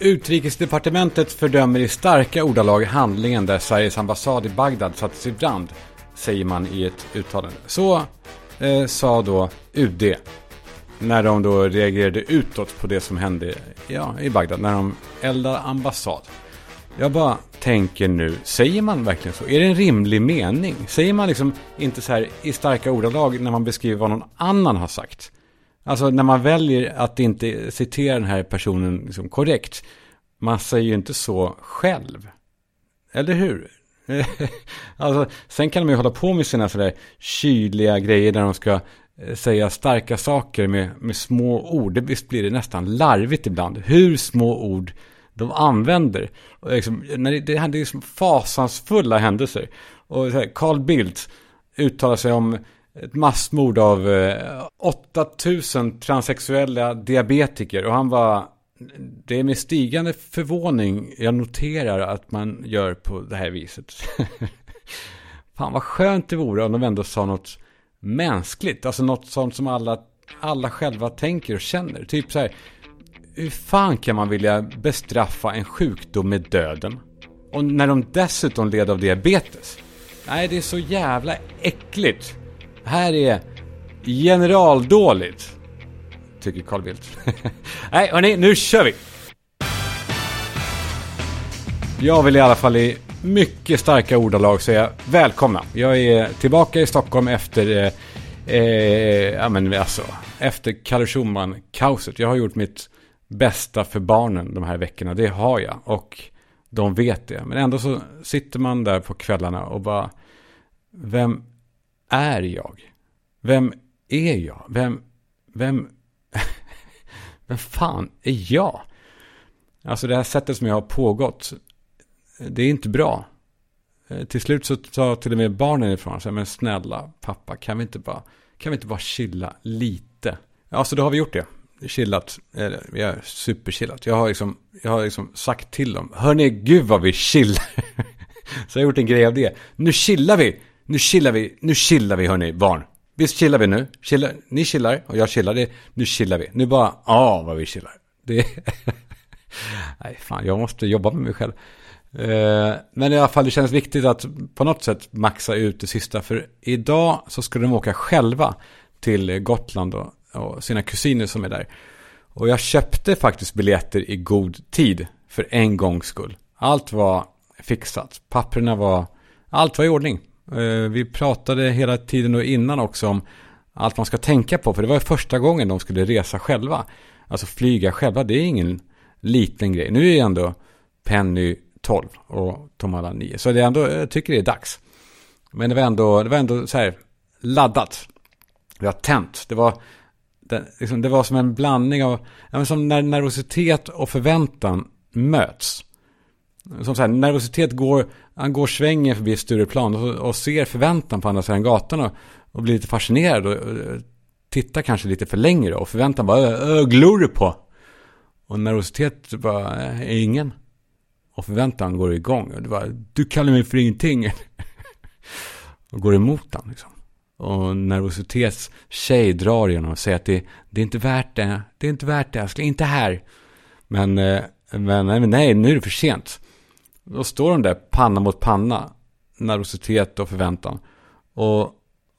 Utrikesdepartementet fördömer i starka ordalag handlingen där Sveriges ambassad i Bagdad sattes i brand, säger man i ett uttalande. Så eh, sa då UD när de då reagerade utåt på det som hände ja, i Bagdad, när de eldade ambassad. Jag bara tänker nu, säger man verkligen så? Är det en rimlig mening? Säger man liksom inte så här i starka ordalag när man beskriver vad någon annan har sagt? Alltså när man väljer att inte citera den här personen liksom korrekt. Man säger ju inte så själv. Eller hur? alltså, sen kan de ju hålla på med sina sådär kyliga grejer där de ska eh, säga starka saker med, med små ord. Visst blir det nästan larvigt ibland. Hur små ord de använder. Och liksom, när det, det händer liksom fasansfulla händelser. Och så här, Carl Bildt uttalar sig om ett massmord av eh, 8000 transsexuella diabetiker. Och han var, det är med stigande förvåning jag noterar att man gör på det här viset. Fan vad skönt det vore om de ändå sa något mänskligt. Alltså något sånt som alla, alla själva tänker och känner. Typ så här, hur fan kan man vilja bestraffa en sjukdom med döden? Och när de dessutom led av diabetes? Nej, det är så jävla äckligt. Här är generaldåligt. Tycker Carl Bildt. Nej, hörni, nu kör vi! Jag vill i alla fall i mycket starka ordalag säga välkomna. Jag är tillbaka i Stockholm efter, eh, eh, ja men alltså, efter Kalle Schumann-kaoset. Jag har gjort mitt bästa för barnen de här veckorna. Det har jag. Och de vet det. Men ändå så sitter man där på kvällarna och bara, vem är jag? Vem är jag? Vem, vem, vem fan är jag? Alltså det här sättet som jag har pågått, det är inte bra. Eh, till slut så tar till och med barnen ifrån sig, men snälla pappa, kan vi inte bara, kan vi inte bara chilla lite? Ja, så då har vi gjort det chillat, eller vi har superchillat. Jag har liksom, jag har liksom sagt till dem, hörni, gud vad vi chillar. så jag har gjort en grej av det. Nu chillar vi, nu chillar vi, nu chillar vi hörni, barn. Visst chillar vi nu? Chillar, ni chillar och jag chillar, det, nu chillar vi. Nu bara, ja vad vi chillar. Det Nej, fan, jag måste jobba med mig själv. Eh, men i alla fall, det känns viktigt att på något sätt maxa ut det sista. För idag så ska de åka själva till Gotland och och sina kusiner som är där. Och jag köpte faktiskt biljetter i god tid för en gångs skull. Allt var fixat. Papperna var, allt var i ordning. Eh, vi pratade hela tiden och innan också om allt man ska tänka på. För det var första gången de skulle resa själva. Alltså flyga själva, det är ingen liten grej. Nu är ändå Penny 12 och Tom alla 9. Så det är ändå, jag tycker det är dags. Men det var ändå, det var ändå så här laddat. Vi har tänt. Det var det, liksom, det var som en blandning av, ja, som när nervositet och förväntan möts. Som så här, nervositet går, han går svängen förbi Stureplan och, och ser förväntan på andra sidan gatan och, och blir lite fascinerad och, och tittar kanske lite för länge då, och förväntan bara, glor du på? Och nervositet bara, är ingen. Och förväntan går igång. Och det bara, du kallar mig för ingenting. och går emot den liksom och nervositets tjej drar genom och säger att det, det är inte värt det. Det är inte värt det, älskling. Inte här. Men, eh, men, men nej, nu är det för sent. Då står de där panna mot panna. Nervositet och förväntan. Och,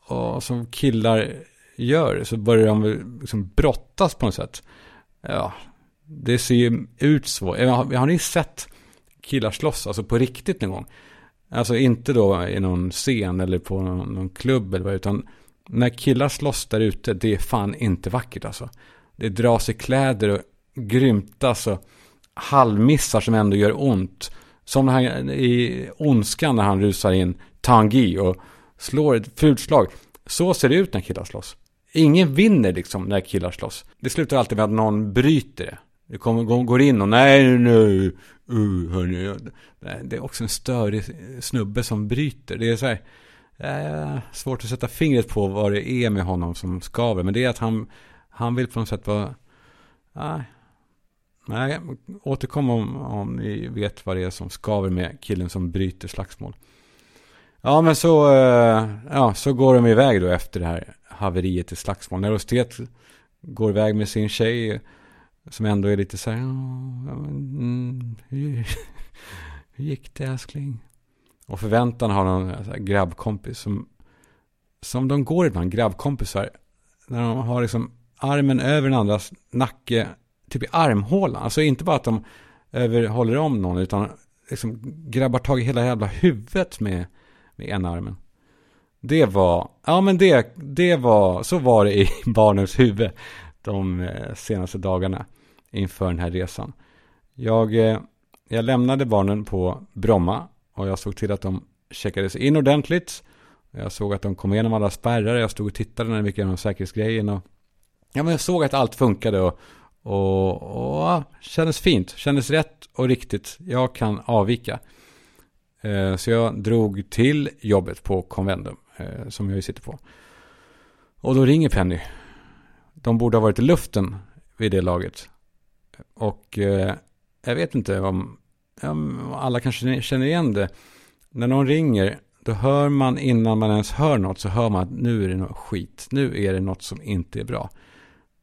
och som killar gör så börjar de liksom brottas på något sätt. Ja, det ser ju ut så. Eh, har, har ni sett killar slåss, alltså på riktigt någon gång? Alltså inte då i någon scen eller på någon, någon klubb eller vad, utan när killar slåss där ute, det är fan inte vackert alltså. Det dras i kläder och grymtas och halvmissar som ändå gör ont. Som här i Ondskan när han rusar in Tangi och slår ett fult slag. Så ser det ut när killar slåss. Ingen vinner liksom när killar slåss. Det slutar alltid med att någon bryter det. Det kommer, går in och nej, nej, uh, hörni. Det är också en störig snubbe som bryter. Det är så här, eh, svårt att sätta fingret på vad det är med honom som skaver. Men det är att han, han vill på något sätt vara, nej, nej, återkom om, om ni vet vad det är som skaver med killen som bryter slagsmål. Ja, men så, eh, ja, så går de iväg då efter det här haveriet i slagsmål. Nervositet går iväg med sin tjej Som ändå är lite så här, mm, hur, hur gick det älskling? Och förväntan har någon alltså, grabbkompis som, som de går ibland, grabbkompisar. När de har liksom armen över den andras nacke, typ i armhålan. Alltså inte bara att de överhåller om någon, utan liksom grabbar tag i hela jävla huvudet med, med ena armen. Det var, ja men det, det var, så var det i barnens huvud de eh, senaste dagarna inför den här resan. Jag, eh, jag lämnade barnen på Bromma och jag såg till att de checkades in ordentligt. Jag såg att de kom igenom alla spärrar. Jag stod och tittade när de gick igenom säkerhetsgrejen. Och, ja, men jag såg att allt funkade och, och, och kändes fint. Kändes rätt och riktigt. Jag kan avvika. Eh, så jag drog till jobbet på Convendum eh, som jag ju sitter på. Och då ringer Penny. De borde ha varit i luften vid det laget. Och eh, jag vet inte om, om alla kanske känner igen det. När någon ringer, då hör man innan man ens hör något så hör man att nu är det något skit. Nu är det något som inte är bra.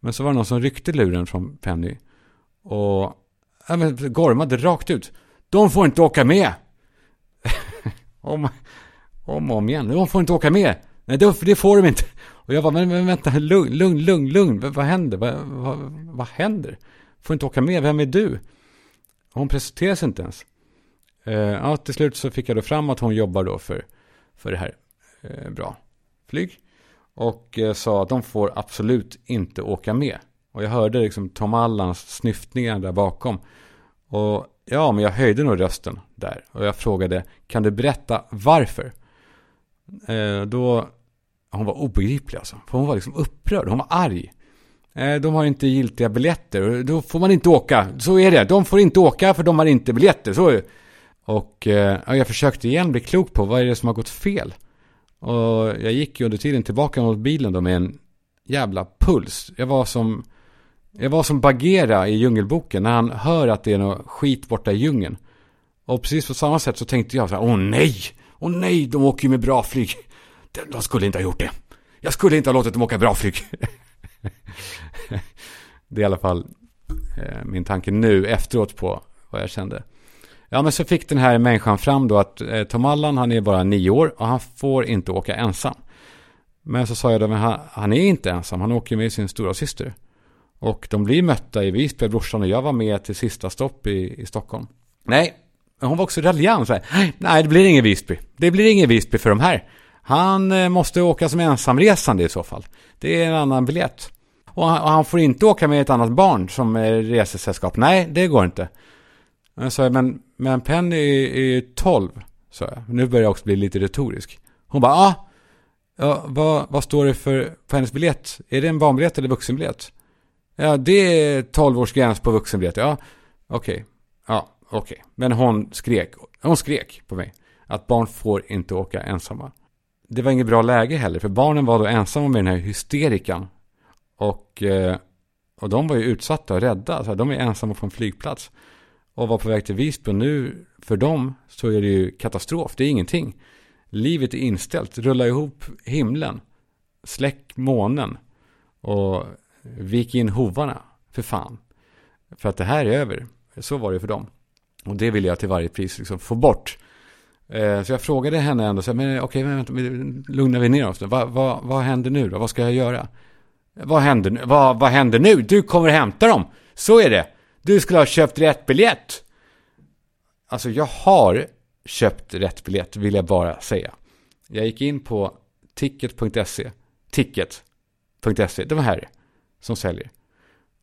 Men så var det någon som ryckte luren från Penny. Och ja, men, gormade rakt ut. De får inte åka med. om, om och om igen. De får inte åka med. Nej, det, det får de inte. Och jag bara, men, men vänta, lugn, lugn, lugn, lugn. Vad, vad händer? Vad, vad, vad händer? Får inte åka med, vem är du? hon presenterade sig inte ens. Eh, ja, till slut så fick jag då fram att hon jobbar då för, för det här eh, bra flyg. Och eh, sa att de får absolut inte åka med. Och jag hörde liksom Tom Allans snyftningar där bakom. Och ja, men jag höjde nog rösten där. Och jag frågade, kan du berätta varför? Eh, då, hon var obegriplig alltså. För hon var liksom upprörd, hon var arg. Eh, de har inte giltiga biljetter. Då får man inte åka. Så är det. De får inte åka för de har inte biljetter. Så är det. Och eh, jag försökte igen bli klok på vad är det som har gått fel. Och jag gick ju under tiden tillbaka mot bilen då med en jävla puls. Jag var som, jag var som Bagheera i Djungelboken när han hör att det är något skit borta i djungeln. Och precis på samma sätt så tänkte jag så här, åh nej, åh nej, de åker ju med bra flyg. De skulle inte ha gjort det. Jag skulle inte ha låtit dem åka bra flyg. det är i alla fall eh, min tanke nu efteråt på vad jag kände. Ja, men så fick den här människan fram då att eh, Tom Allan, han är bara nio år och han får inte åka ensam. Men så sa jag då, men han, han är inte ensam, han åker med sin stora syster. Och de blir mötta i Visby, brorsan och jag var med till sista stopp i, i Stockholm. Nej, hon var också raljant. Nej, det blir ingen Visby. Det blir ingen Visby för de här. Han eh, måste åka som ensamresande i så fall. Det är en annan biljett. Och han, och han, får inte åka med ett annat barn som är resesällskap. Nej, det går inte. Jag sa, men, men Penny är, är 12, sa jag. Nu börjar jag också bli lite retorisk. Hon bara, ah, ja, vad, vad står det för, på hennes biljett? Är det en barnbiljett eller vuxenbiljett? Ja, det är 12 års gräns på vuxenbiljett. Ja, okej. Okay. Ja, okej. Okay. Men hon skrek, hon skrek på mig. Att barn får inte åka ensamma. Det var inget bra läge heller, för barnen var då ensamma med den här hysterikan och, eh, och de var ju utsatta och rädda. Så de är ensamma på en flygplats. Och var på väg till Visby. Och nu för dem så är det ju katastrof. Det är ingenting. Livet är inställt. Rulla ihop himlen. Släck månen. Och vik in hovarna. För fan. För att det här är över. Så var det för dem. Och det vill jag till varje pris liksom få bort. Eh, så jag frågade henne ändå, så men okej, vänta, lugna vi ner oss. Vad, vad, vad händer nu då? Vad ska jag göra? Vad händer, nu? vad, vad händer nu? Du kommer hämta dem. Så är det. Du skulle ha köpt rätt biljett. Alltså jag har köpt rätt biljett vill jag bara säga. Jag gick in på ticket.se. Ticket.se. Det var här som säljer.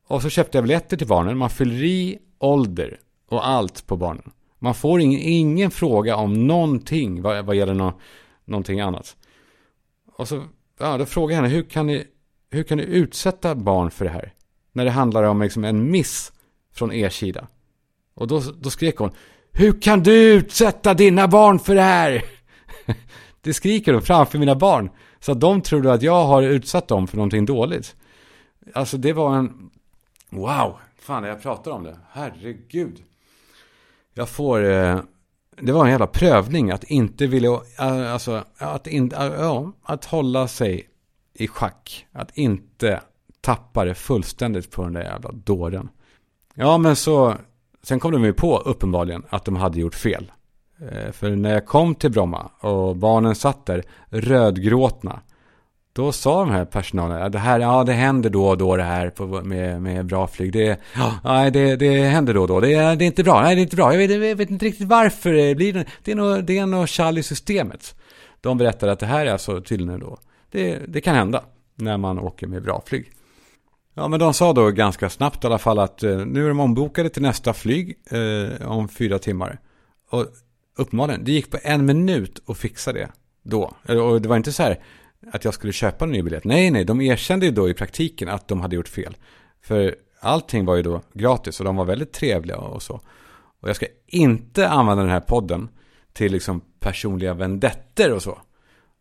Och så köpte jag biljetter till barnen. Man fyller i ålder och allt på barnen. Man får ingen, ingen fråga om någonting vad, vad gäller no, någonting annat. Och så ja, då frågade jag henne, hur kan ni hur kan ni utsätta barn för det här? När det handlar om liksom en miss från er sida. Och då, då skrek hon, hur kan du utsätta dina barn för det här? det skriker hon framför mina barn. Så att de trodde att jag har utsatt dem för någonting dåligt. Alltså det var en... Wow! Fan, jag pratar om det. Herregud. Jag får... Eh, det var en jävla prövning att inte vilja... Eh, alltså, att, in, eh, ja, att hålla sig i schack. Att inte tappa det fullständigt på den där jävla dåren. Ja, men så... Sen kom de ju på uppenbarligen att de hade gjort fel. Eh, för när jag kom till Bromma och barnen satt där rödgråtna. Då sa de här personalen, det här, ja det händer då och då det här på, med, med bra flyg. Det, ja, det, det händer då och då. Det, det är inte bra. Nej, det är inte bra. Jag vet, jag vet inte riktigt varför det blir det. Är nog, det är nog tjall i systemet. De berättade att det här är alltså tydligen då. Det, det kan hända när man åker med bra flyg. Ja, men de sa då ganska snabbt i alla fall att eh, nu är de ombokade till nästa flyg eh, om fyra timmar. Och uppenbarligen, det gick på en minut att fixa det då. Eh, och det var inte så här att jag skulle köpa en ny biljett. Nej, nej, de erkände ju då i praktiken att de hade gjort fel. För allting var ju då gratis och de var väldigt trevliga och så. Och jag ska inte använda den här podden till liksom personliga vendetter och så.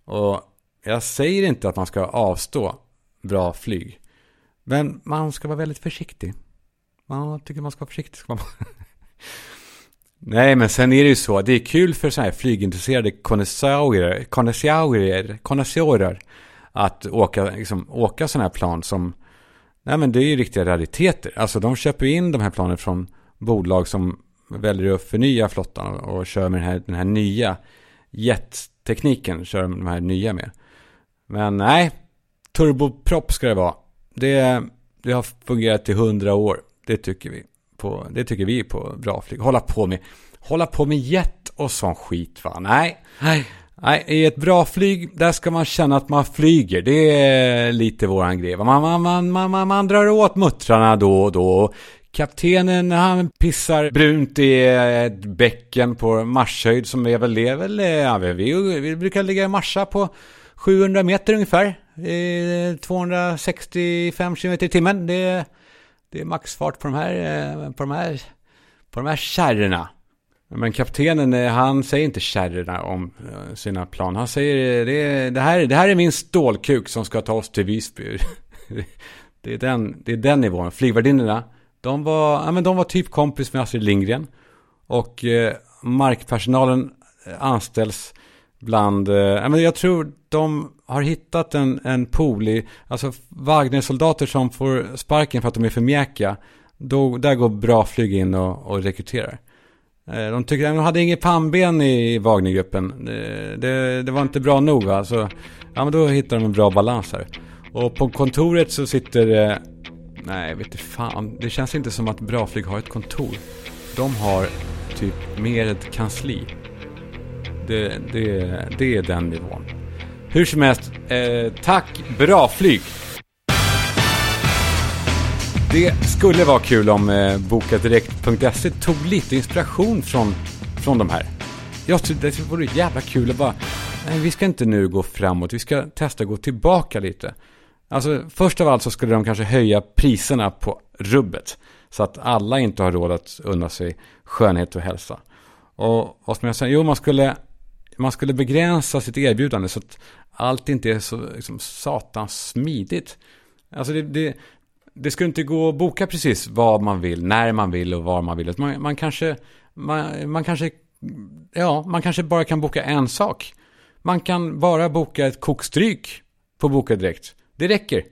Och jag säger inte att man ska avstå bra flyg. Men man ska vara väldigt försiktig. Man tycker man ska vara försiktig. Ska man... Nej, men sen är det ju så. Det är kul för så här flygintresserade konnässörer, konnässörer, konnässörer att åka, liksom, åka sådana här plan som... Nej, men det är ju riktiga rariteter. Alltså de köper in de här planen från bolag som väljer att förnya flottan och, kör med den här, den här nya jettekniken. Kör de här nya med. Men nej, turboprop ska det vara. Det, det har fungerat i hundra år. Det tycker vi på, det tycker vi på bra flyg. Hålla på med, hålla på med jet och sån skit va? Nej, nej, nej, i ett bra flyg, där ska man känna att man flyger. Det är lite våran grej. Man, man, man, man, man, man drar åt muttrarna då och då. Kaptenen han pissar brunt i ett bäcken på marshöjd som är väl det väl, ja, vi, vi brukar ligga i marscha på 700 meter ungefär. 265 km i timmen. Det det är maxfart på de här, eh, på de här, på de här kärrorna. Men kaptenen, eh, han säger inte kärrorna om eh, sina plan. Han säger det, det, här, det här är min stålkuk som ska ta oss till Visby. Det är den, det är den nivån. Flygvärdinnorna, de var, ja, men de var typ kompis med Astrid Lindgren. Och markpersonalen anställs bland, eh, jag tror de har hittat en, en pool i, alltså Wagner-soldater som får sparken för att de är för mjäkiga. Då, där går bra flyg in och, och rekryterar. Eh, de tycker de hade inget pannben i Wagnergruppen. Det, det, det, var inte bra nog va? Så, ja men då hittar de en bra balans här. Och på kontoret så sitter, eh, nej vet du fan. Det känns inte som att Braflyg har ett kontor. De har typ mer ett kansli. Det, det, det är den nivån. Hur som helst, eh, tack, bra flyg! Det skulle vara kul om eh, bokadirekt.se tog lite inspiration från, från de här. Jag tyckte det vore jävla kul att bara, nej vi ska inte nu gå framåt, vi ska testa att gå tillbaka lite. Alltså först av allt så skulle de kanske höja priserna på rubbet. Så att alla inte har råd att unna sig skönhet och hälsa. Och vad ska jag säga? Jo, man skulle man skulle begränsa sitt erbjudande så att allt inte är så liksom, satans smidigt. Alltså det, det, det skulle inte gå att boka precis vad man vill, när man vill och var man vill. Man, man kanske, man, man kanske, ja, man kanske bara kan boka en sak. Man kan bara boka ett kokstryk på Boka Direkt. Det räcker.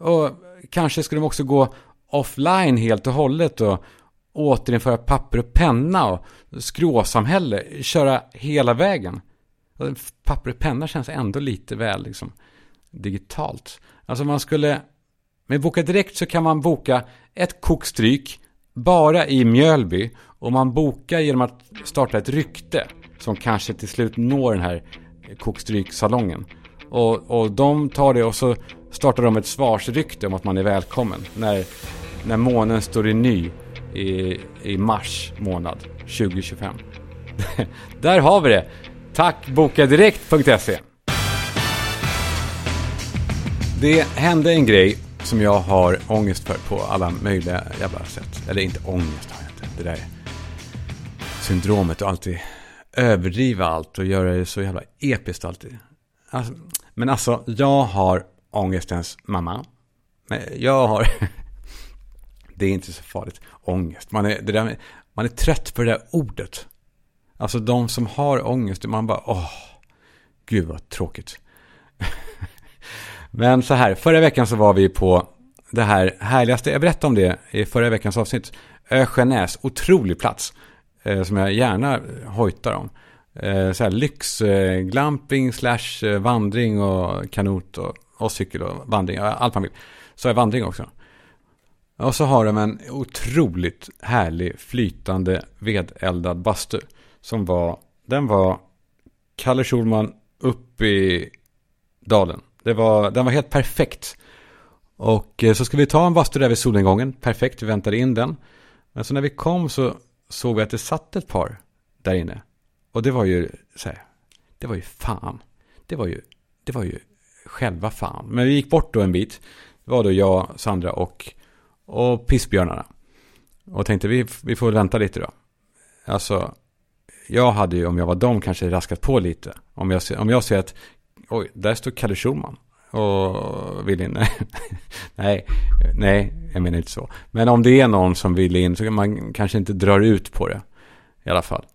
Och kanske skulle de också gå offline helt och hållet och återinföra papper och penna och skråsamhälle, köra hela vägen. Papper och penna känns ändå lite väl liksom, digitalt. Alltså man skulle, med Boka Direkt så kan man boka ett kokstryk bara i Mjölby och man bokar genom att starta ett rykte som kanske till slut når den här kokstryksalongen. Och, och de tar det och så startar de ett svarsrykte om att man är välkommen när, när månen står i ny i, i mars månad 2025. Där har vi det. Tack bokadirekt.se. Det hände en grej som jag har ångest för på alla möjliga jävla sätt. Eller inte ångest har jag inte. Det där syndromet och alltid överdriva allt och göra det så jävla episkt alltid. Alltså, men alltså, jag har ångestens mamma. Jag har det är inte så farligt. Ångest. Man är, det där, man är trött på det där ordet. Alltså de som har ångest, man bara åh, gud vad tråkigt. Men så här, förra veckan så var vi på det här härligaste, jag berättade om det i förra veckans avsnitt. Ösjönäs, otrolig plats. Eh, som jag gärna hojtar om. Eh, så här lyxglamping slash eh, vandring och kanot och, och cykel och vandring. Allt man vill. Så är vandring också. Och så har de en otroligt härlig flytande vedeldad bastu. Som var, den var Kalle Schulman upp i dalen. Det var, den var helt perfekt. Och eh, så ska vi ta en bastu där vid solnedgången. Perfekt, vi väntade in den. Men så när vi kom så såg vi att det satt ett par där inne. Och det var ju så här, det var ju fan. Det var ju, det var ju själva fan. Men vi gick bort då en bit. Det var då jag, Sandra och, och pissbjörnarna. Och tänkte vi, vi får vänta lite då. Alltså, jag hade ju om jag var dem kanske raskat på lite. Om jag, om jag ser att, oj, där står Kalle Schumann. Och vill in. nej, nej, jag menar inte så. Men om det är någon som vill in så kan man kanske inte dra ut på det. I alla fall.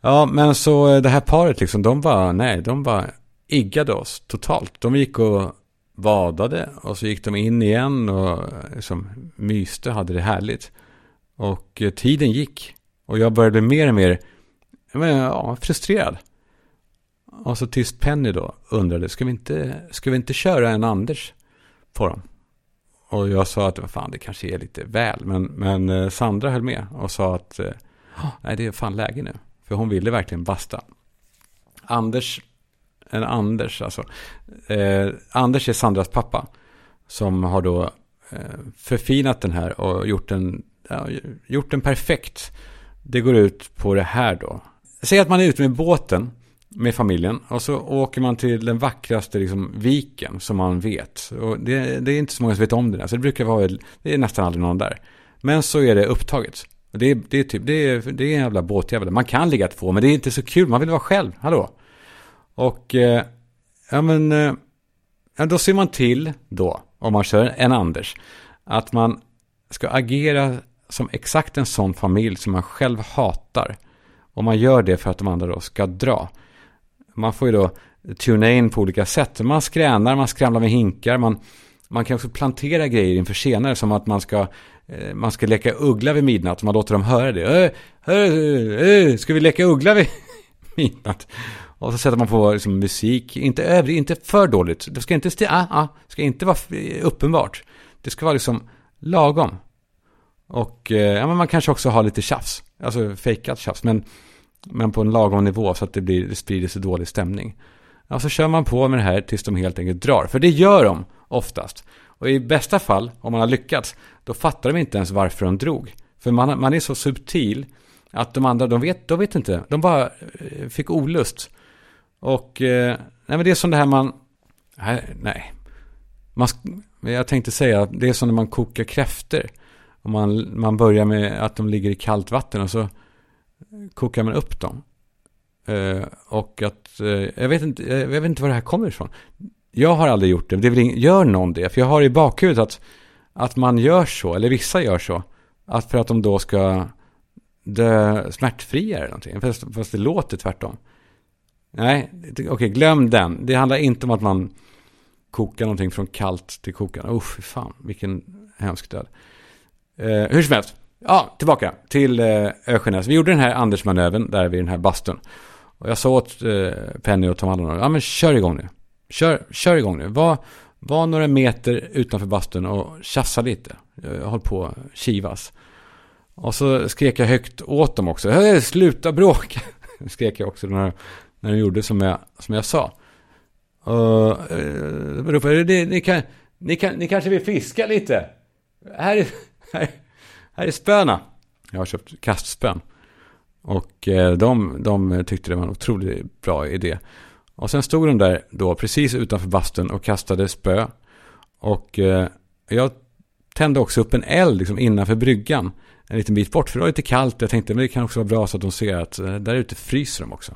Ja, men så eh, det här paret liksom, de bara, nej, de bara iggade oss totalt. De gick och badade och så gick de in igen och liksom myste, hade det härligt. Och eh, tiden gick. Och jag började mer och mer ja, frustrerad. Och så tills Penny då undrade, ska vi inte, ska vi inte köra en Anders på dem? Och jag sa att, fan, det kanske är lite väl. Men, men eh, Sandra höll med och sa att, eh, nej, det är fan läge nu. För hon ville verkligen basta. Anders, en Anders alltså. Eh, Anders är Sandras pappa. Som har då eh, förfinat den här och gjort den, ja, gjort den perfekt. Det går ut på det här då. Säg att man är ute med båten med familjen och så åker man till den vackraste liksom, viken som man vet. Och det, det är inte så många som vet om det där, så det brukar vara, det är nästan aldrig någon där. Men så är det upptaget. Det är, det är typ, det är, det är en jävla båtjävel. Man kan ligga två, men det är inte så kul. Man vill vara själv. Hallå? Och, eh, ja men, eh, då ser man till då, om man kör en Anders, att man ska agera som exakt en sån familj som man själv hatar. Och man gör det för att de andra då ska dra. Man får ju då tuna in på olika sätt. Man skränar, man skramlar med hinkar, man, man kan också plantera grejer inför senare som att man ska eh, man ska leka uggla vid midnatt. Man låter dem höra det. Äh, äh, ska vi leka uggla vid midnatt? Och så sätter man på liksom, musik. Inte övrig, inte för dåligt. Det ska inte, sti- ah, ah, ska inte vara uppenbart. Det ska vara liksom lagom. Och eh, ja, men man kanske också har lite tjafs. Alltså fejkat tjafs. Men, men på en lagom nivå så att det, blir, det sprider sig dålig stämning. Och så kör man på med det här tills de helt enkelt drar. För det gör de oftast. Och i bästa fall, om man har lyckats, då fattar de inte ens varför de drog. För man, man är så subtil att de andra, de vet, de vet inte. De bara eh, fick olust. Och eh, nej, men det är som det här man... Nej, nej. Man, jag tänkte säga att det är som när man kokar kräfter. Och man, man börjar med att de ligger i kallt vatten och så kokar man upp dem. Eh, och att, eh, jag, vet inte, eh, jag vet inte var det här kommer ifrån. Jag har aldrig gjort det. det väl ing, gör någon det? För jag har i bakhuvudet att, att man gör så, eller vissa gör så. Att för att de då ska dö smärtfria eller någonting. Fast, fast det låter tvärtom. Nej, okej, okay, glöm den. Det handlar inte om att man kokar någonting från kallt till kokande. Usch, fy fan, vilken hemsk död. Eh, hur som helst. Ja, tillbaka till eh, Ösjönäs. Vi gjorde den här Andersmanövern där vid den här bastun. Och jag sa åt eh, Penny och Tom Allan, ja men kör igång nu. Kör, kör igång nu. Var, var några meter utanför bastun och tjafsa lite. Jag höll på att kivas. Och så skrek jag högt åt dem också. Sluta bråka! skrek jag också när, när de gjorde som jag, som jag sa. Och, uh, ropade, ni, ni, kan, ni, kan, ni kanske vill fiska lite? Här är, här, här är spöna. Jag har köpt kastspön. Och eh, de, de tyckte det var en otroligt bra idé. Och sen stod de där då precis utanför bastun och kastade spö. Och eh, jag tände också upp en eld liksom innanför bryggan. En liten bit bort, för det var lite kallt. Jag tänkte, men det kan också vara bra så att de ser att eh, där ute fryser de också.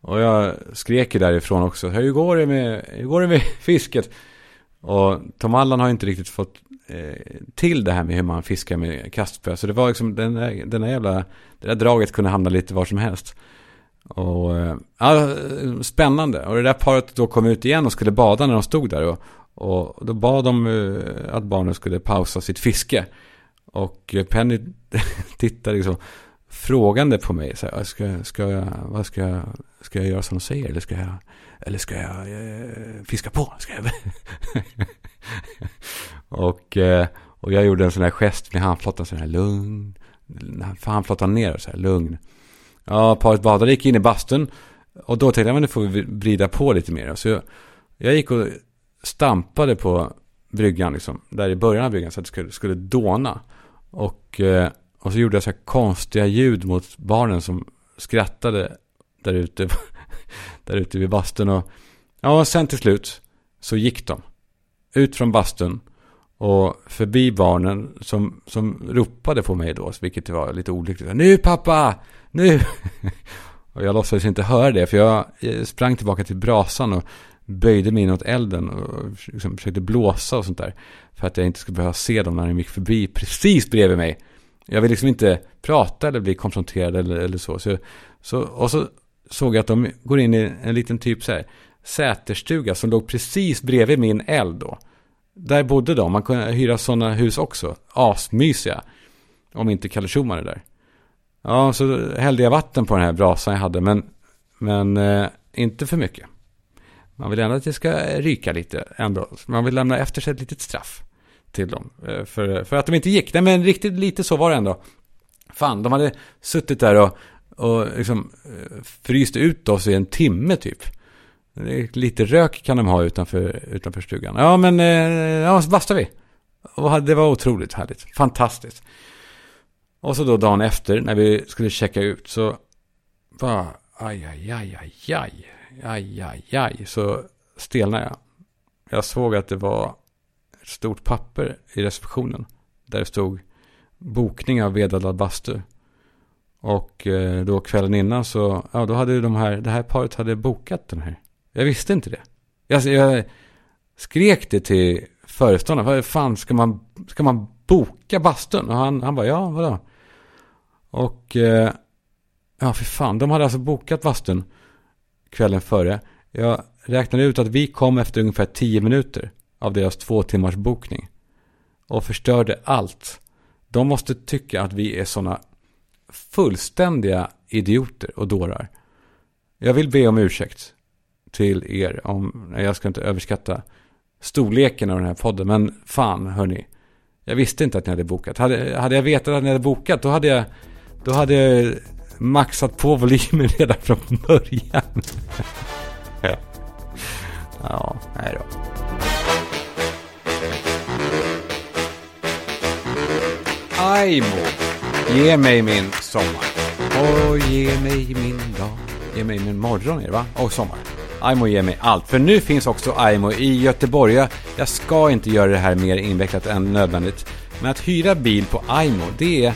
Och jag skrek ju därifrån också, hur går det med, hur går det med fisket? Och Tom Allan har inte riktigt fått eh, till det här med hur man fiskar med kastspö. Så det var liksom den där, den där jävla, det där draget kunde hamna lite var som helst. Och, eh, ja, spännande. Och det där paret då kom ut igen och skulle bada när de stod där. Och, Och då bad de eh, att barnen skulle pausa sitt fiske. Och Penny tittade liksom frågande på mig. Så här, ska, ska, jag, vad ska, jag, ska jag göra som de säger? Eller ska jag, eller ska jag eh, fiska på? Ska jag? och, eh, och jag gjorde en sån här gest med handflatan. Sån här, lugn. Handflatan ner. Så här, lugn. Ja, paret badade, gick in i bastun. Och då tänkte jag, men nu får vi vrida på lite mer. Så jag, jag gick och stampade på bryggan, liksom, där i början av bryggan, så att det skulle, skulle dåna. Och, eh, och så gjorde jag så här konstiga ljud mot barnen som skrattade där ute, där ute vid bastun. Och, ja, och sen till slut så gick de ut från bastun och förbi barnen som, som ropade på mig då, vilket var lite olyckligt. Nu pappa! Nu! Och jag låtsades inte höra det, för jag sprang tillbaka till brasan och böjde mig inåt elden och liksom försökte blåsa och sånt där. För att jag inte skulle behöva se dem när de gick förbi precis bredvid mig. Jag vill liksom inte prata eller bli konfronterad eller, eller så. så, så. Och så såg jag att de går in i en liten typ så här säterstuga som låg precis bredvid min eld då. Där bodde de, man kunde hyra sådana hus också. Asmysiga. Om inte Kalle Schumann är där. Ja, så hällde jag vatten på den här brasan jag hade, men, men eh, inte för mycket. Man vill ändå att det ska ryka lite ändå. Man vill lämna efter sig ett litet straff till dem. Eh, för, för att de inte gick. Nej, men riktigt lite så var det ändå. Fan, de hade suttit där och, och liksom eh, fryst ut oss i en timme typ. Lite rök kan de ha utanför, utanför stugan. Ja, men eh, ja, så bastade vi. Och det var otroligt härligt. Fantastiskt. Och så då dagen efter när vi skulle checka ut så bara aj, aj, aj, aj, aj, aj, aj, aj, så stelnade jag. Jag såg att det var ett stort papper i receptionen där det stod bokning av vedeldad bastu. Och eh, då kvällen innan så, ja då hade de här, det här paret hade bokat den här. Jag visste inte det. Jag, jag skrek det till föreståndaren, vad fan ska man, ska man boka bastun? Och han, han bara, ja vadå? Och eh, ja, för fan, de hade alltså bokat bastun kvällen före. Jag räknade ut att vi kom efter ungefär tio minuter av deras två timmars bokning. Och förstörde allt. De måste tycka att vi är sådana fullständiga idioter och dårar. Jag vill be om ursäkt till er om, jag ska inte överskatta storleken av den här podden, men fan hörni. Jag visste inte att ni hade bokat. Hade, hade jag vetat att ni hade bokat, då hade jag då hade jag maxat på volymen redan från början. ja. ja, nej då. Aimo, ge mig min sommar. Och ge mig min dag. Ge mig min morgon är det va? Och sommar. Aimo ger mig allt. För nu finns också Aimo i Göteborg. Jag, jag ska inte göra det här mer invecklat än nödvändigt. Men att hyra bil på Aimo, det är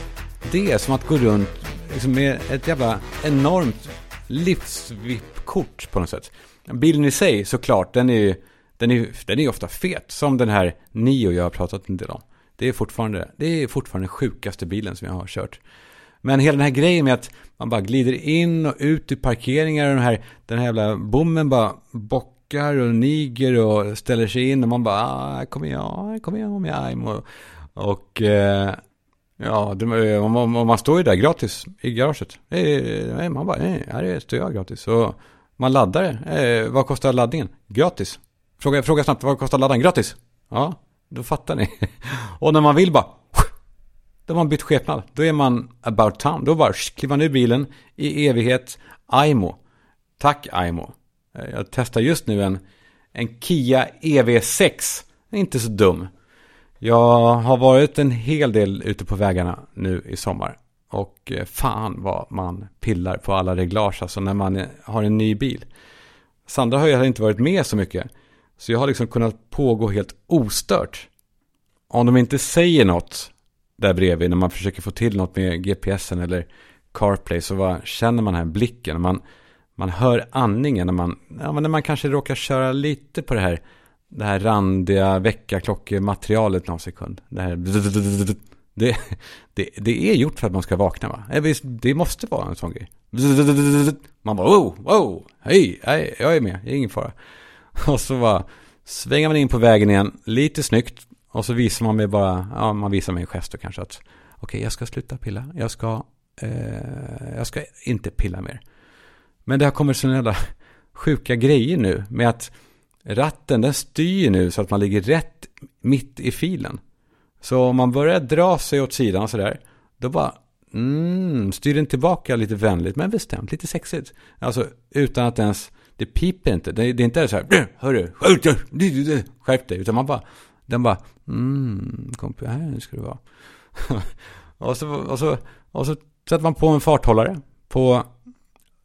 det är som att gå runt liksom med ett jävla enormt livsvippkort på något sätt. Bilen i sig såklart, den är ju den är, den är ofta fet. Som den här Nio jag har pratat en del om. Det är fortfarande, det är fortfarande den sjukaste bilen som jag har kört. Men hela den här grejen med att man bara glider in och ut i parkeringar och den här, den här jävla bommen bara bockar och niger och ställer sig in och man bara, ah, kommer jag, kommer jag med jag och, och eh, Ja, det, eh, man står ju där gratis i garaget. Eh, man bara, eh, här står jag gratis. Och man laddar det. Vad kostar laddningen? Gratis. Fråga, fråga snabbt, vad kostar laddaren? Gratis. Ja, då fattar ni. och när man vill bara, då har man bytt skepnad. Då är man about town. Då bara kliver man ur bilen i evighet. Aimo. Tack Aimo. Eh, jag testar just nu en, en Kia EV6. Inte så dum. Jag har varit en hel del ute på vägarna nu i sommar. Och eh, fan vad man pillar på alla reglage alltså när man har en ny bil. Sandra har ju inte varit med så mycket. Så jag har liksom kunnat pågå helt ostört. Om de inte säger något där bredvid när man försöker få till något med GPSen eller CarPlay så vad känner man här blicken. Man, man hör andningen när man, ja, när man kanske råkar köra lite på det här det här randiga väckarklockematerialet någon sekund. Det här... Det, det, det är gjort för att man ska vakna va? Det måste vara en sån grej. Man bara wow, wow, hej, hej jag är med, det är ingen fara. Och så bara svänger man in på vägen igen, lite snyggt. Och så visar man mig bara, ja man visar mig en gest kanske att okej okay, jag ska sluta pilla, jag ska, eh, jag ska inte pilla mer. Men det har kommit sådana jävla sjuka grejer nu med att ratten den styr nu så att man ligger rätt mitt i filen. Så om man börjar dra sig åt sidan sådär, då bara mm, styr den tillbaka lite vänligt men bestämt, lite sexigt. Alltså utan att ens, det piper inte. Det, det är inte så här, hörru, skärp dig, utan man bara, den bara, mm, kompis, här ska du vara. och, så, och, så, och så sätter man på en farthållare på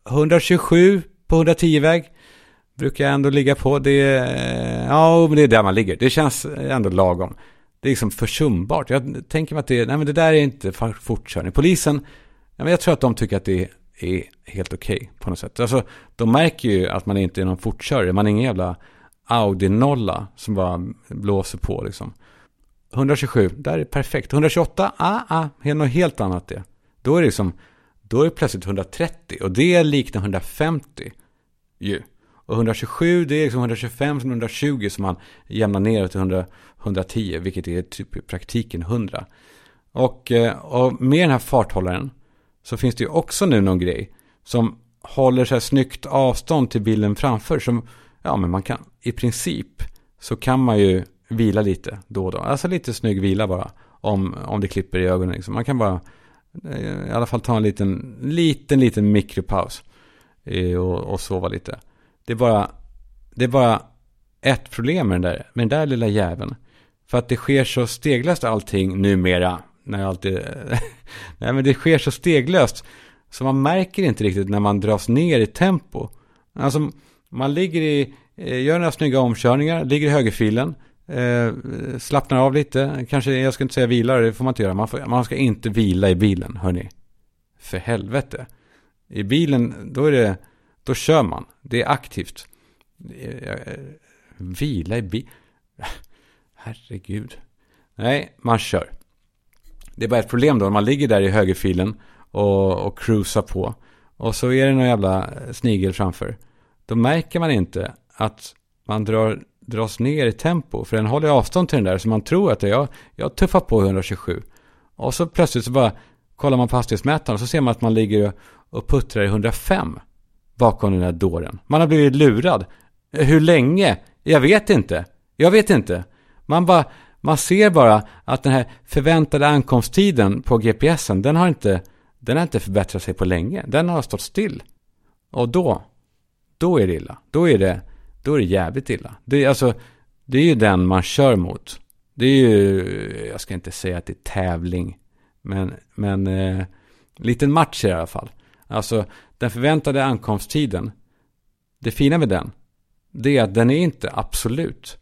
127 på 110-väg. Brukar jag ändå ligga på. Det, eh, ja, men det är där man ligger. Det känns ändå lagom det är liksom försumbart. Jag tänker mig att det, nej men det där är inte fortkörning. Polisen, nej men jag tror att de tycker att det är är helt okej okay på något sätt. Alltså, de märker ju att man inte är någon fortkörare. Man är ingen jävla Audi-nolla som bara blåser på liksom. 127, där är perfekt. 128, ah, ah, något helt annat det. Då är det liksom, då är det plötsligt 130 och det liknar 150 ju. Och 127 det är liksom 125 som 120 som man jämnar ner till 100, 110, vilket är typ i praktiken 100. Och, eh, och med den här farthållaren så finns det ju också nu någon grej som håller så här snyggt avstånd till bilden framför. Som, ja men man kan, i princip så kan man ju vila lite då och då. Alltså lite snygg vila bara. Om, om det klipper i ögonen. Liksom. Man kan bara eh, i alla fall ta en liten, liten, liten mikropaus. Eh, och, och sova lite. Det är bara, det är bara ett problem med den där, med den där lilla jäveln. För att det sker så steglöst allting numera. När jag alltid... Nej men det sker så steglöst. Så man märker inte riktigt när man dras ner i tempo. Alltså man ligger i, eh, gör några snygga omkörningar, ligger i högerfilen. Eh, slappnar av lite, kanske, jag ska inte säga vilar, det får man inte göra. Man, får, man ska inte vila i bilen, hörni. För helvete. I bilen, då är det, då kör man. Det är aktivt. Eh, eh, vila i bilen. Herregud. Nej, man kör. Det är bara ett problem då när man ligger där i högerfilen och, och cruisar på. Och så är det någon jävla eh, snigel framför. Då märker man inte att man drar, dras ner i tempo. För den håller avstånd till den där. Så man tror att det jag, jag tuffar på 127. Och så plötsligt så bara kollar man på hastighetsmätaren. Och så ser man att man ligger och puttrar i 105. Bakom den där dåren. Man har blivit lurad. Hur länge? Jag vet inte. Jag vet inte. Man, bara, man ser bara att den här förväntade ankomsttiden på GPSen, den har inte, den har inte förbättrat sig på länge. Den har stått still. Och då, då är det illa. Då är det, då är det jävligt illa. Det, är, alltså, det är ju den man kör mot. Det är ju, jag ska inte säga att det är tävling, men, men eh, liten match i alla fall. Alltså, den förväntade ankomsttiden, det fina med den, det är att den är inte absolut.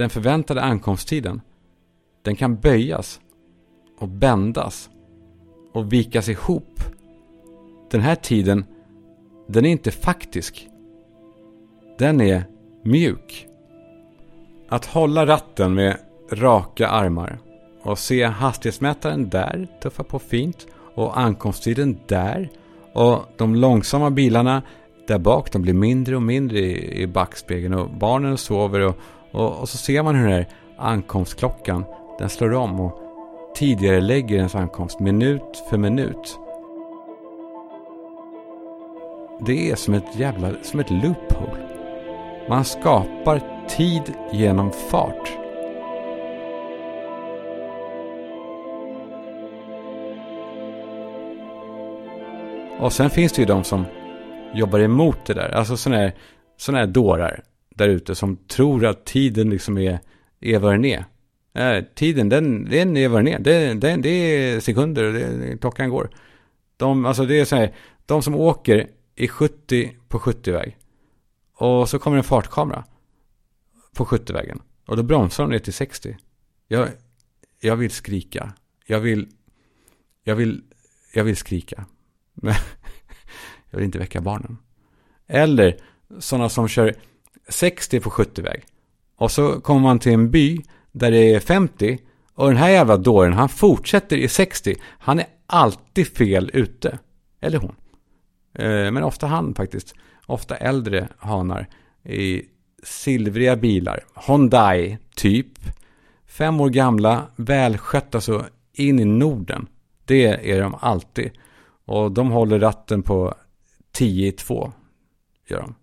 Den förväntade ankomsttiden, den kan böjas och bändas och vikas ihop. Den här tiden, den är inte faktisk. Den är mjuk. Att hålla ratten med raka armar och se hastighetsmätaren där tuffa på fint och ankomsttiden där och de långsamma bilarna där bak de blir mindre och mindre i, backspegeln och barnen sover och och, och, så ser man hur den här ankomstklockan, den slår om och tidigare lägger ens ankomst minut för minut. Det är som ett jävla, som ett loophole. Man skapar tid genom fart. Och sen finns det ju de som jobbar emot det där. Alltså sådana här, såna här dårar där ute som tror att tiden liksom är, är vad den är. Eh, tiden, den, den är vad den är. Det, den, det är sekunder och det, klockan går. De, alltså det är så här, de som åker i 70 på 70-väg. Och så kommer en fartkamera på 70-vägen. Och då bromsar de ner till 60. Jag, jag vill skrika. Jag vill, jag vill, jag vill skrika. Men jag vill inte väcka barnen. Eller sådana som kör 60 på 70-väg. Och så kommer man till en by där det är 50. Och den här jävla dåren, han fortsätter i 60. Han är alltid fel ute. Eller hon. Eh, men ofta han faktiskt. Ofta äldre hanar i silvriga bilar. Hyundai, typ. Fem år gamla, välskötta så in i Norden. Det är de alltid. Och de håller ratten på 10 i 2. Gör de.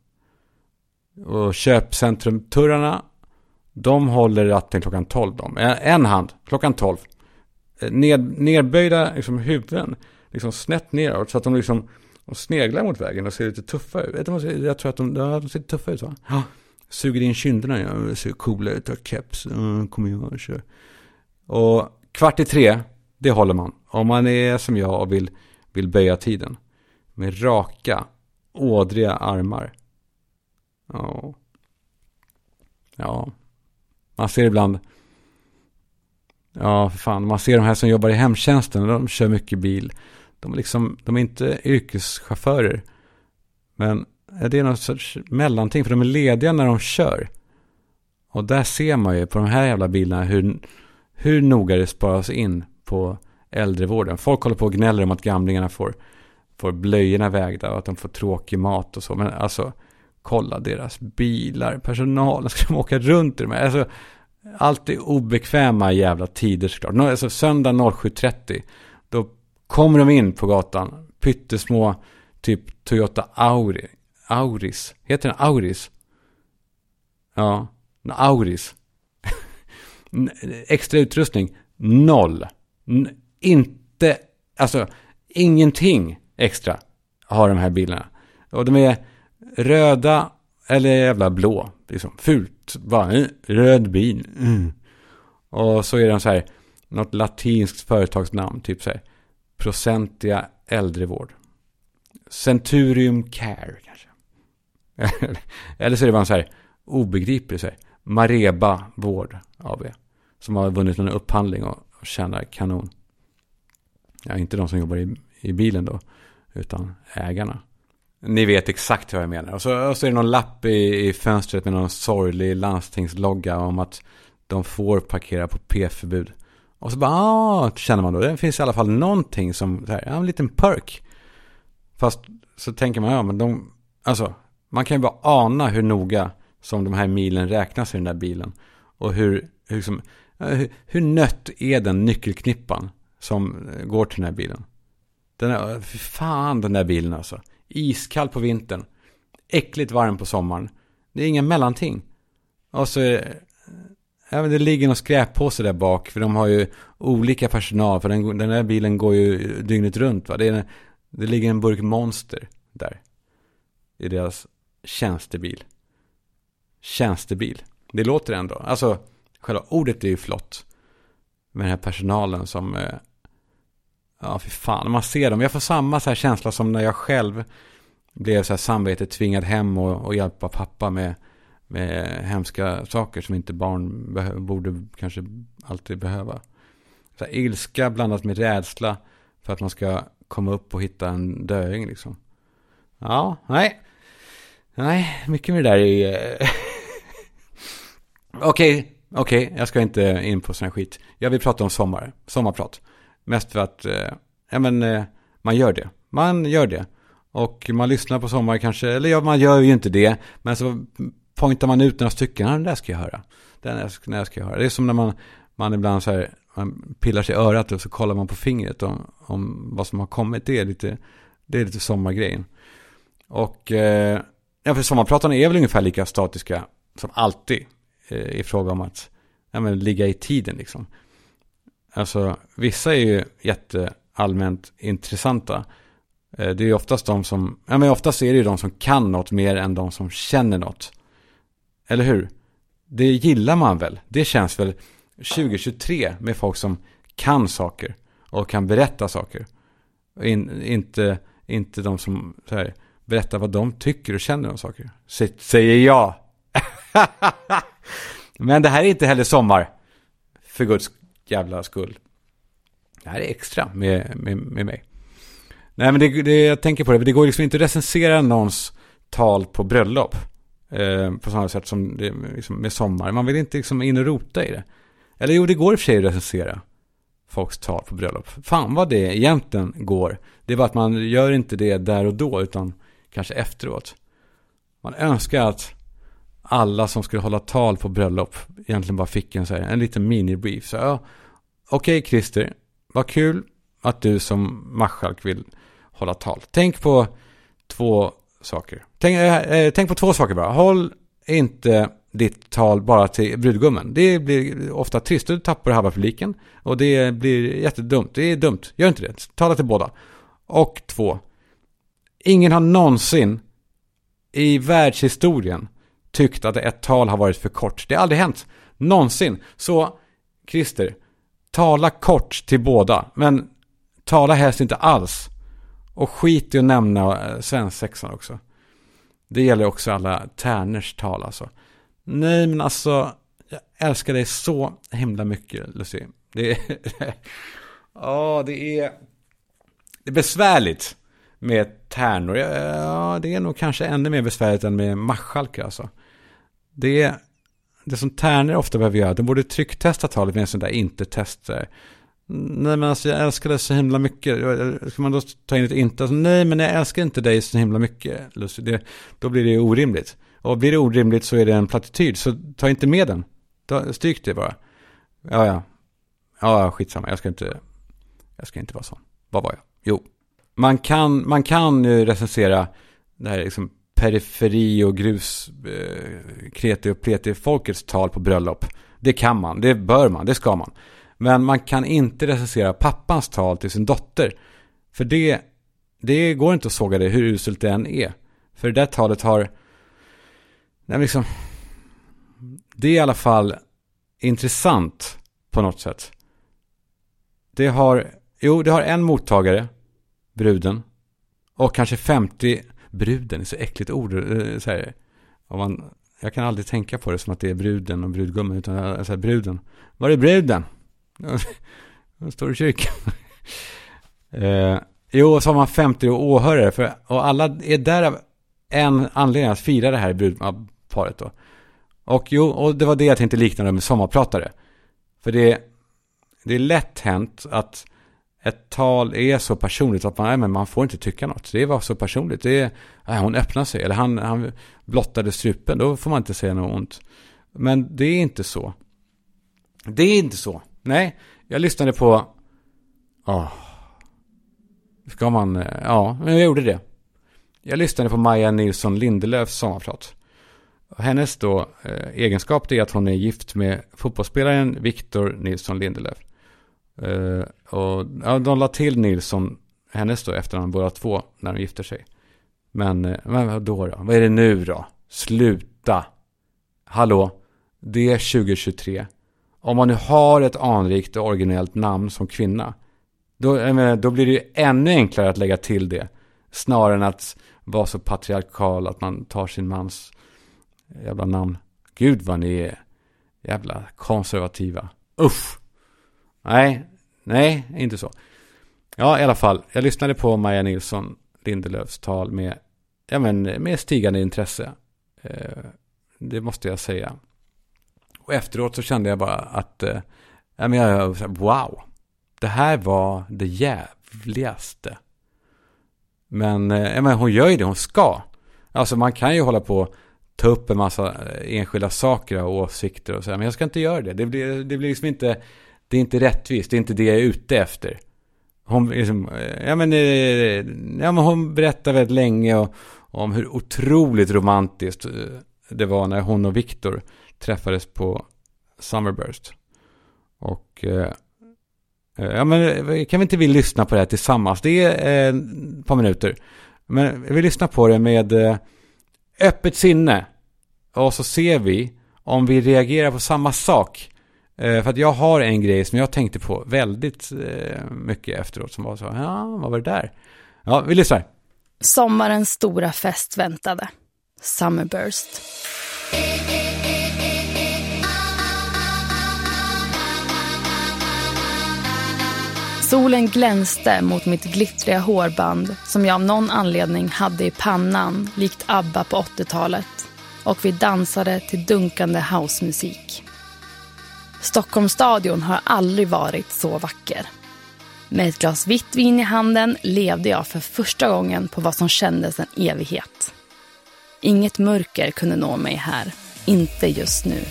Och köpcentrumturrarna, de håller ratten klockan 12. De. En hand, klockan 12. Ned, nedböjda liksom, huvuden, liksom snett neråt. Så att de liksom de sneglar mot vägen och ser lite tuffa ut. Jag tror att de, de ser tuffa ut va? Ja. Suger in kinderna, ja. Ser coola ut, har keps. Mm, kommer jag och kör. Och kvart i tre, det håller man. Om man är som jag och vill, vill böja tiden. Med raka, ådriga armar. Ja. Ja. Man ser ibland. Ja, för fan. Man ser de här som jobbar i hemtjänsten. De kör mycket bil. De är, liksom, de är inte yrkeschaufförer. Men det är någon sorts mellanting. För de är lediga när de kör. Och där ser man ju på de här jävla bilarna hur, hur noga det sparas in på äldrevården. Folk håller på och gnäller om att gamlingarna får, får blöjorna vägda och att de får tråkig mat och så. Men alltså, kolla deras bilar, personalen, ska de åka runt i de här? Alltså, allt är obekväma jävla tider såklart. Alltså, söndag 07.30, då kommer de in på gatan, pyttesmå, typ Toyota Auri, Auris, heter den Auris? Ja, Auris. Extra utrustning, noll. inte, alltså ingenting extra har de här bilarna. Och de är röda eller jävla blå. Liksom fult. Bara en röd bil. Mm. Och så är de så här, något latinskt företagsnamn. Typ så här, Procentia äldrevård. Centurium Care kanske. eller så är det bara så här obegripligt. Så här, Mareba Vård AB. Som har vunnit en upphandling och och tjänar kanon. Ja, inte de som jobbar i, i bilen då, utan ägarna. Ni vet exakt vad jag menar. Och så, och så är det någon lapp i, i fönstret med någon sorglig landstingslogga om att de får parkera på P-förbud. Och så bara, ah, känner man då, det finns i alla fall någonting som, här, ja, en liten perk. Fast så tänker man, ja men de, alltså, man kan ju bara ana hur noga som de här milen räknas i den där bilen. Och hur, hur liksom, hur, hur nött är den nyckelknippan som går till den här bilen? Den är, fan den där bilen alltså. Iskall på vintern. Äckligt varm på sommaren. Det är inga mellanting. Och så eh, ja, men det ligger någon skräppåse där bak. För de har ju olika personal. För den, den där bilen går ju dygnet runt. Va? Det, är, det ligger en burk monster där. I deras tjänstebil. Tjänstebil. Det låter ändå. Alltså själva ordet är ju flott. Med den här personalen som, eh, ja fy fan, man ser dem. Jag får samma så här känsla som när jag själv blev så här samvetet tvingad hem och, och hjälpa pappa med, med hemska saker som inte barn borde kanske alltid behöva. Så här, ilska blandat med rädsla för att man ska komma upp och hitta en döing liksom. Ja, nej. Nej, mycket med det där är... Eh, okej, Okej, okay, jag ska inte in på sån skit. Jag vill prata om sommar, sommarprat. Mest för att, eh, ja men, eh, man gör det. Man gör det. Och man lyssnar på sommar kanske, eller ja, man gör ju inte det. Men så pointar man ut några stycken, den där ska jag höra. Den där ska jag höra. Det är som när man, man ibland så här, man pillar sig i örat och så kollar man på fingret om, om vad som har kommit. Det är lite, det är lite sommargrejen. Och, eh, ja för sommarpratarna är väl ungefär lika statiska som alltid Eh, i fråga om att ja, men, ligga i tiden liksom. Alltså vissa är ju jätteallmänt intressanta. Eh, det är ju oftast de som, ja men oftast är det ju de som kan något mer än de som känner något. Eller hur? Det gillar man väl? Det känns väl 2023 med folk som kan saker och kan berätta saker. In, inte, inte de som här, berättar vad de tycker och känner om saker. säger jag. Men det här är inte heller sommar. För guds jävla skull. Det här är extra med, med, med mig. Nej men det, det, jag tänker på det, det går liksom inte att recensera någons tal på bröllop. Eh, på samma sätt som det, liksom med sommar. Man vill inte liksom in och rota i det. Eller jo, det går i och för sig att recensera folks tal på bröllop. Fan vad det egentligen går. Det är bara att man gör inte det där och då, utan kanske efteråt. Man önskar att alla som skulle hålla tal på bröllop egentligen bara fick en, så här, en liten mini-brief. Så ja, okej okay, Christer, vad kul att du som marskalk vill hålla tal. Tänk på två saker. Tänk, äh, tänk på två saker bara. Håll inte ditt tal bara till brudgummen. Det blir ofta trist. Du tappar halva publiken. Och det blir jättedumt. Det är dumt. Gör inte det. Tala till båda. Och två. Ingen har någonsin i världshistorien tyckt att ett tal har varit för kort. Det har aldrig hänt. Någonsin. Så, Christer, tala kort till båda. Men tala helst inte alls. Och skit i att nämna eh, svensexan också. Det gäller också alla tärners tal alltså. Nej men alltså, jag älskar dig så himla mycket Lucy. Det är, ja, det är, det är besvärligt med tärnor. Ja, det är nog kanske ännu mer besvärligt än med marskalkar alltså. Det det som tärnor ofta behöver göra, de borde trycktesta talet med en sån där inte-tester. Nej men alltså jag älskar dig så himla mycket. Ska man då ta in ett inte? Alltså, nej men jag älskar inte dig så himla mycket. Lucy. Det, då blir det orimligt. Och blir det orimligt så är det en plattityd. Så ta inte med den. Ta, stryk det bara. Ja, ja. Ja, skitsamma. Jag ska inte, jag ska inte vara sån. Vad var jag? Jo. Man kan, man kan recensera det här liksom periferi och grus, eh, kreti och pleti folkets tal på bröllop. Det kan man, det bör man, det ska man. Men man kan inte recensera pappans tal till sin dotter. För det, det går inte att såga det hur uselt det än är. För det där talet har Nej, liksom, det är i alla fall intressant på något sätt. Det har, jo, det har en mottagare, bruden, och kanske 50, bruden är så äckligt ord, eh, så här, och man, jag kan aldrig tänka på det som att det är bruden och brudgummen, utan eh, så här, bruden. Var är bruden? Hon står i kyrkan. eh, jo, så har man 50 åhörare, för, och alla är där av en anledning att fira det här brudparet. då. Och jo, och det var det jag tänkte likna det med sommarpratare. För det, det är lätt hänt att ett tal är så personligt att man, nej, men man får inte tycka något. Det var så personligt. Det är, nej, hon öppnar sig, eller han, han blottade strupen, då får man inte säga något ont. Men det är inte så. Det är inte så. Nej, jag lyssnade på... Oh. Ska man... Eh, ja, men jag gjorde det. Jag lyssnade på Maja Nilsson Lindelöfs sommarprat. Hennes då eh, egenskap är att hon är gift med fotbollsspelaren Victor Nilsson Lindelöf. Uh, och ja, de la till Nilsson, hennes då efternamn båda två när de gifter sig. Men, eh, men vad då, då? Vad är det nu då? Sluta! Hallå? Det är 2023. Om man nu har ett anrikt och originellt namn som kvinna. Då, menar, då blir det ju ännu enklare att lägga till det. Snarare än att vara så patriarkal att man tar sin mans jävla namn. Gud vad ni är jävla konservativa. Usch! Nej, nej, inte så. Ja, i alla fall. Jag lyssnade på Maja Nilsson Lindelöfs tal med, ja, men, med stigande intresse. Eh, det måste jag säga. Och efteråt så kände jag bara att, eh, ja, men jag, wow. Det här var det jävligaste. Men, eh, men hon gör ju det hon ska. Alltså man kan ju hålla på ta upp en massa eh, enskilda saker och åsikter och säga, Men jag ska inte göra det. Det blir, det blir liksom inte, det är inte rättvist. Det är inte det jag är ute efter. Hon, liksom, ja, men, eh, ja, men hon berättar väldigt länge och, om hur otroligt romantiskt eh, det var när hon och Viktor träffades på Summerburst. Och eh, ja, men kan vi inte vi lyssna på det här tillsammans? Det är ett par minuter. Men vi lyssnar på det med öppet sinne. Och så ser vi om vi reagerar på samma sak. Eh, för att jag har en grej som jag tänkte på väldigt eh, mycket efteråt som var så, ja, vad var det där? Ja, vi lyssnar. Sommarens stora fest väntade. Summerburst. Solen glänste mot mitt glittriga hårband som jag av någon anledning hade i pannan likt ABBA på 80-talet och vi dansade till dunkande housemusik. Stockholmsstadion har aldrig varit så vacker. Med ett glas vitt vin i handen levde jag för första gången på vad som kändes en evighet. Inget mörker kunde nå mig här. Inte just nu.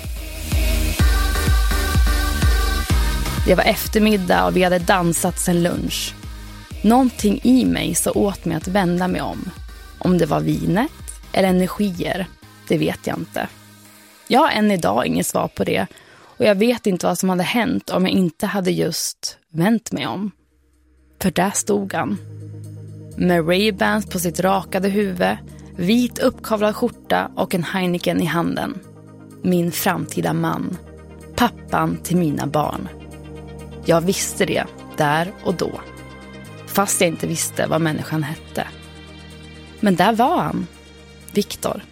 Det var eftermiddag och vi hade dansat sen lunch. Någonting i mig sa åt mig att vända mig om. Om det var vinet eller energier, det vet jag inte. Jag har än idag inget svar på det och jag vet inte vad som hade hänt om jag inte hade just vänt mig om. För där stod han. Med Ray-Bans på sitt rakade huvud, vit uppkavlad skjorta och en Heineken i handen. Min framtida man. Pappan till mina barn. Jag visste det där och då. Fast jag inte visste vad människan hette. Men där var han. Viktor.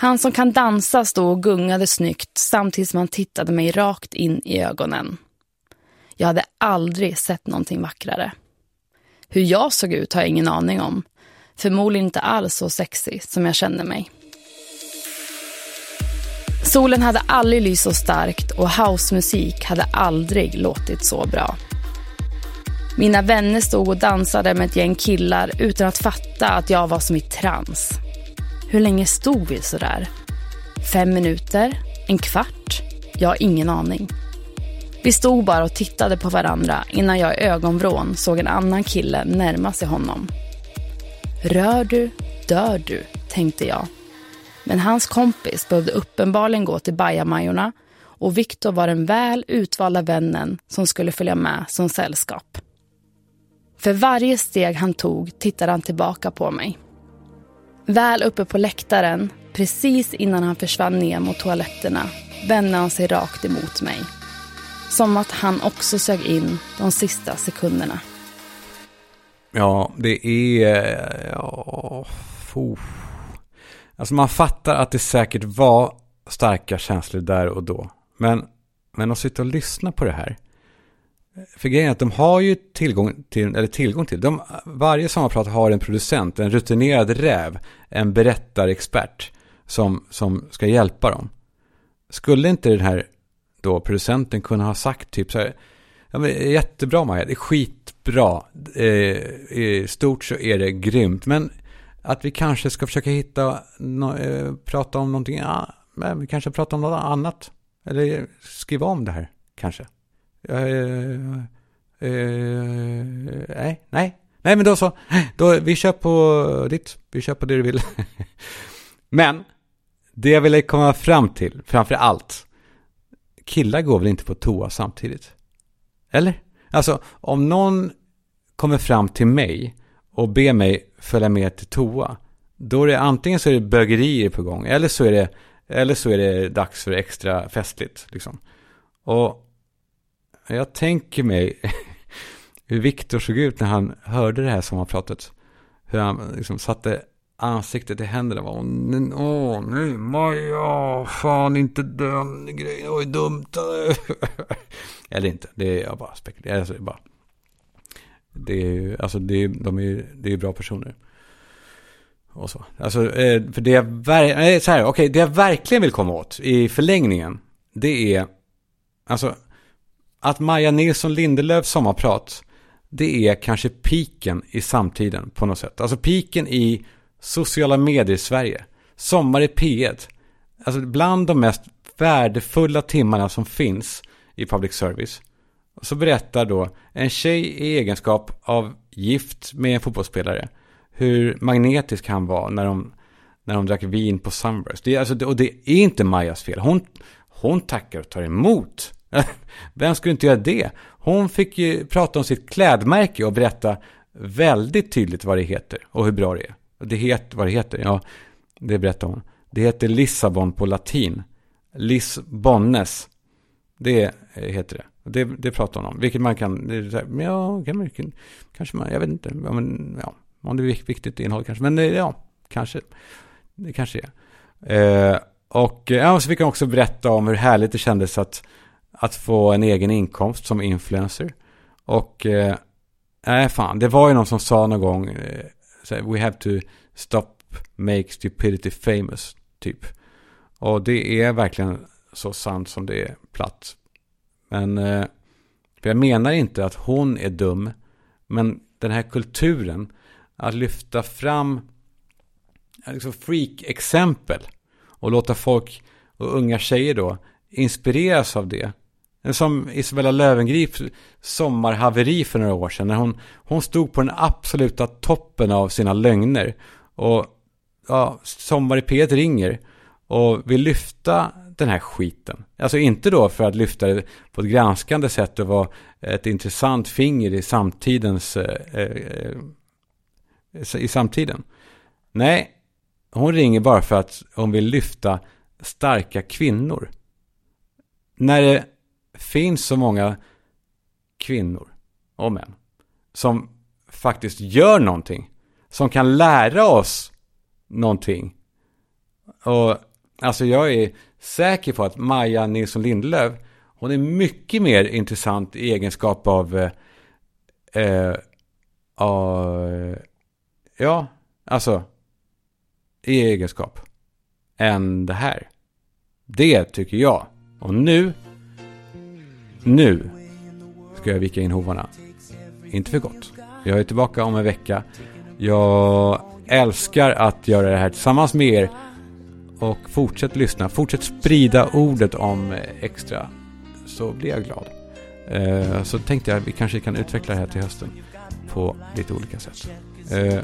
Han som kan dansa stod och gungade snyggt samtidigt som han tittade mig rakt in i ögonen. Jag hade aldrig sett någonting vackrare. Hur jag såg ut har jag ingen aning om. Förmodligen inte alls så sexig som jag kände mig. Solen hade aldrig lyst så starkt och housemusik hade aldrig låtit så bra. Mina vänner stod och dansade med ett gäng killar utan att fatta att jag var som i trans. Hur länge stod vi så där? Fem minuter? En kvart? Jag har ingen aning. Vi stod bara och tittade på varandra innan jag i ögonvrån såg en annan kille närma sig honom. Rör du, dör du, tänkte jag. Men hans kompis behövde uppenbarligen gå till bajamajorna och Viktor var den väl utvalda vännen som skulle följa med som sällskap. För varje steg han tog tittade han tillbaka på mig. Väl uppe på läktaren, precis innan han försvann ner mot toaletterna, vände han sig rakt emot mig. Som att han också sög in de sista sekunderna. Ja, det är... Ja, oh. Alltså man fattar att det säkert var starka känslor där och då. Men, men att sitta och lyssna på det här. För grejen är att de har ju tillgång till, eller tillgång till, de, varje sommarprat har en producent, en rutinerad räv, en berättarexpert som, som ska hjälpa dem. Skulle inte den här då producenten kunna ha sagt typ så här, ja, men, jättebra Maja, det är skitbra, eh, i stort så är det grymt, men att vi kanske ska försöka hitta, no, eh, prata om någonting, ja, vi kanske pratar om något annat, eller skriva om det här kanske. Uh, uh, nej, nej. Nej, men då så. Då, vi kör på ditt. Vi kör på det du vill. men, det jag ville komma fram till, framför allt. Killar går väl inte på toa samtidigt? Eller? Alltså, om någon kommer fram till mig och ber mig följa med till toa. Då är det antingen så är det bögerier på gång. Eller så är det, eller så är det dags för extra festligt. Liksom. Och jag tänker mig hur Viktor såg ut när han hörde det här sommarpratet. Hur han liksom satte ansiktet i händerna. Åh, nu, åh, nej, Maja, fan inte den grejen, det var ju dumt. Eller inte, det är jag bara spekulerar. Alltså, bara. Det är alltså det är, de är, det är bra personer. Och så. Alltså, eh, för det jag, ver- så här, okay, det jag verkligen vill komma åt i förlängningen, det är, alltså, att Maja Nilsson Lindelöfs sommarprat, det är kanske piken i samtiden på något sätt. Alltså piken i sociala medier i Sverige. Sommar i P1. Alltså bland de mest värdefulla timmarna som finns i public service. Så berättar då en tjej i egenskap av gift med en fotbollsspelare hur magnetisk han var när de, när de drack vin på Sunburst. Det, alltså, och det är inte Majas fel. Hon, hon tackar och tar emot Vem skulle inte göra det? Hon fick ju prata om sitt klädmärke och berätta väldigt tydligt vad det heter och hur bra det är. Det heter, vad det heter, ja, det berättar hon. Det heter Lissabon på latin. Lisbonnes. Det heter det. Det, det pratar hon om. Vilket man kan, ja, kan man, kanske man, jag vet inte. Ja, men, ja, om det är viktigt innehåll kanske. Men ja, kanske. Det kanske är. Eh, och ja, så fick hon också berätta om hur härligt det kändes att att få en egen inkomst som influencer. Och eh, nej, fan, det var ju någon som sa någon gång eh, We have to stop make stupidity famous, typ. Och det är verkligen så sant som det är platt. Men eh, för jag menar inte att hon är dum, men den här kulturen att lyfta fram eh, liksom freak-exempel och låta folk och unga tjejer då inspireras av det. Som Isabella Löwengrips sommarhaveri för några år sedan. När hon, hon stod på den absoluta toppen av sina lögner. Och ja, Sommar i P1 ringer och vill lyfta den här skiten. Alltså inte då för att lyfta det på ett granskande sätt och vara ett intressant finger i samtidens... Eh, eh, eh i samtiden. Nej, hon ringer bara för att hon vill lyfta starka kvinnor. När det finns så många kvinnor och män som faktiskt gör någonting. Som kan lära oss någonting. Och alltså jag är säker på att Maja Nilsson Lindelöf, hon är mycket mer intressant i egenskap av, eh, eh, ja, alltså i egenskap än det här. Det tycker jag. Och nu, nu ska jag vika in hovarna. Inte för gott. Jag är tillbaka om en vecka. Jag älskar att göra det här tillsammans med er. Och fortsätt lyssna. Fortsätt sprida ordet om extra. Så blir jag glad. Eh, så tänkte jag att vi kanske kan utveckla det här till hösten. På lite olika sätt. Eh,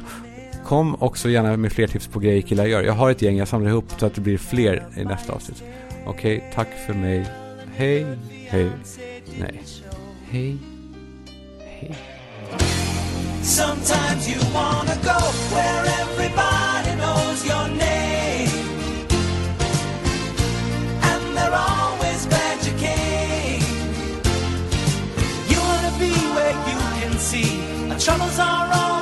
kom också gärna med fler tips på grejer killar gör. Jag har ett gäng jag samlar ihop så att det blir fler i nästa avsnitt. Okej, okay, tack för mig. Hej, hej, nej. Hej. Sometimes you wanna go where everybody knows your name. And they're always glad you came. You wanna be where you can see. Our troubles are all